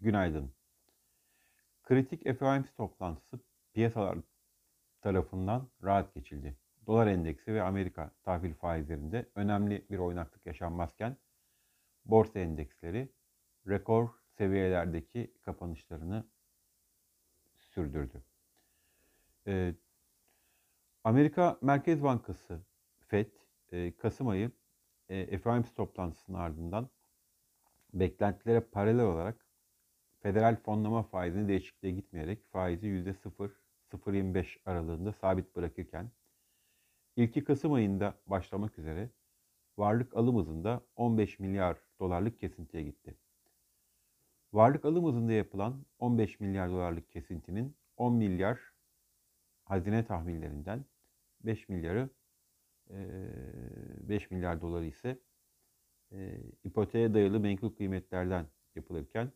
Günaydın. Kritik FOMC toplantısı piyasalar tarafından rahat geçildi. Dolar endeksi ve Amerika tahvil faizlerinde önemli bir oynaklık yaşanmazken borsa endeksleri rekor seviyelerdeki kapanışlarını sürdürdü. Ee, Amerika Merkez Bankası FED e, Kasım ayı e, FOMC toplantısının ardından beklentilere paralel olarak federal fonlama faizini değişikliğe gitmeyerek faizi %0-0.25 aralığında sabit bırakırken ilki Kasım ayında başlamak üzere varlık alım hızında 15 milyar dolarlık kesintiye gitti. Varlık alım hızında yapılan 15 milyar dolarlık kesintinin 10 milyar hazine tahminlerinden 5 milyarı 5 milyar doları ise ipoteğe dayalı menkul kıymetlerden yapılırken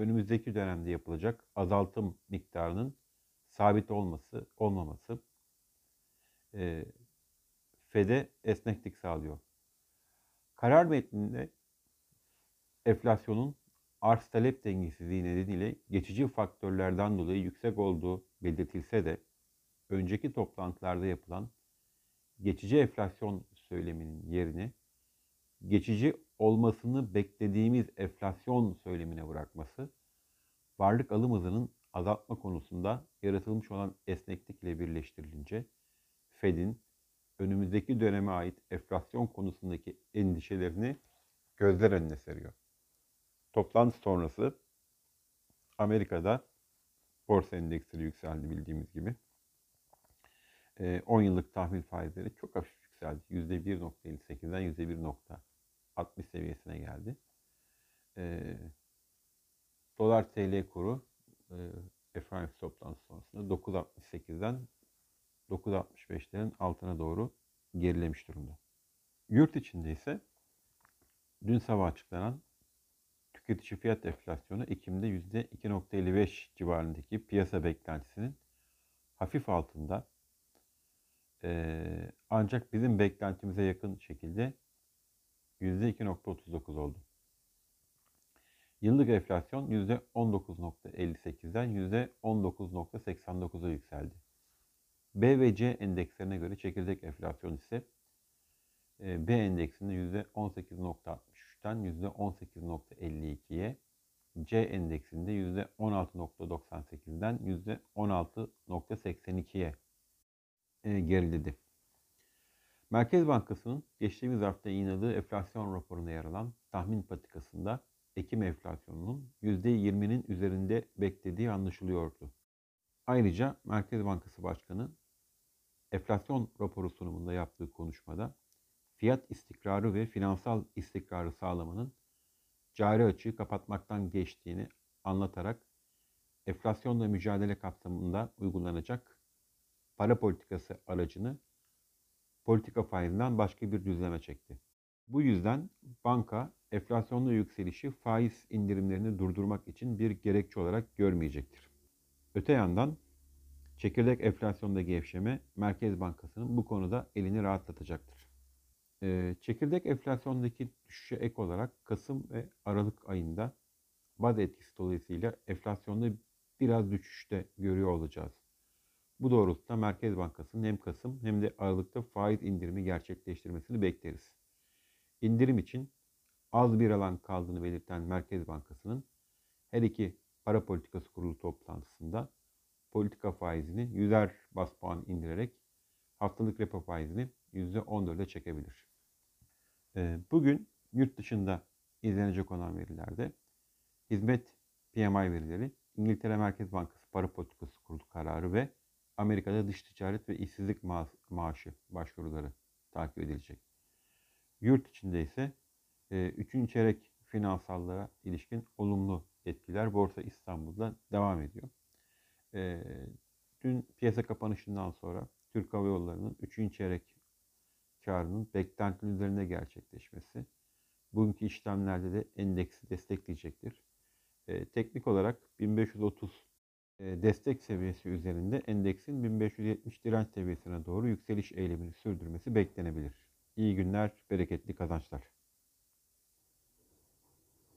önümüzdeki dönemde yapılacak azaltım miktarının sabit olması, olmaması e, FED'e esneklik sağlıyor. Karar metninde enflasyonun arz talep dengesizliği nedeniyle geçici faktörlerden dolayı yüksek olduğu belirtilse de önceki toplantılarda yapılan geçici enflasyon söyleminin yerine geçici olmasını beklediğimiz enflasyon söylemine bırakması, varlık alım hızının azaltma konusunda yaratılmış olan esneklikle birleştirilince Fed'in önümüzdeki döneme ait enflasyon konusundaki endişelerini gözler önüne seriyor. Toplantı sonrası Amerika'da borsa endeksleri yükseldi bildiğimiz gibi. 10 yıllık tahvil faizleri çok hafif yükseldi. %1.58'den %1.60 seviyesine geldi. Dolar TL kuru FOMC toplantısı sonrasında 9.68'den 9.65'lerin altına doğru gerilemiş durumda. Yurt içinde ise dün sabah açıklanan tüketici fiyat enflasyonu Ekim'de %2.55 civarındaki piyasa beklentisinin hafif altında ee, ancak bizim beklentimize yakın şekilde %2.39 oldu. Yıllık enflasyon %19.58'den %19.89'a yükseldi. B ve C endekslerine göre çekirdek enflasyon ise B endeksinde %18.63'ten %18.52'ye, C endeksinde %16.98'den %16.82'ye e, geriledi. Merkez Bankası'nın geçtiğimiz hafta yayınladığı enflasyon raporunda yer alan tahmin patikasında Ekim enflasyonunun %20'nin üzerinde beklediği anlaşılıyordu. Ayrıca Merkez Bankası Başkanı enflasyon raporu sunumunda yaptığı konuşmada fiyat istikrarı ve finansal istikrarı sağlamanın cari açığı kapatmaktan geçtiğini anlatarak enflasyonla mücadele kapsamında uygulanacak para politikası aracını politika faizinden başka bir düzleme çekti. Bu yüzden banka enflasyonlu yükselişi faiz indirimlerini durdurmak için bir gerekçe olarak görmeyecektir. Öte yandan çekirdek enflasyonda gevşeme Merkez Bankası'nın bu konuda elini rahatlatacaktır. Ee, çekirdek enflasyondaki düşüşe ek olarak Kasım ve Aralık ayında baz etkisi dolayısıyla enflasyonda biraz düşüşte görüyor olacağız. Bu doğrultuda Merkez Bankası'nın hem Kasım hem de Aralık'ta faiz indirimi gerçekleştirmesini bekleriz. İndirim için az bir alan kaldığını belirten Merkez Bankası'nın her iki para politikası kurulu toplantısında politika faizini 100'er bas puan indirerek haftalık repo faizini %14'e çekebilir. Ee, bugün yurt dışında izlenecek olan verilerde hizmet PMI verileri, İngiltere Merkez Bankası para politikası kurulu kararı ve Amerika'da dış ticaret ve işsizlik ma maaşı başvuruları takip edilecek. Yurt içinde ise e, üçüncü çeyrek finansallara ilişkin olumlu etkiler Borsa İstanbul'da devam ediyor. E, dün piyasa kapanışından sonra Türk Hava Yolları'nın üçüncü çeyrek karının beklentinin üzerinde gerçekleşmesi bugünkü işlemlerde de endeksi destekleyecektir. E, teknik olarak 1530 e, destek seviyesi üzerinde endeksin 1570 direnç seviyesine doğru yükseliş eylemini sürdürmesi beklenebilir. İyi günler, bereketli kazançlar.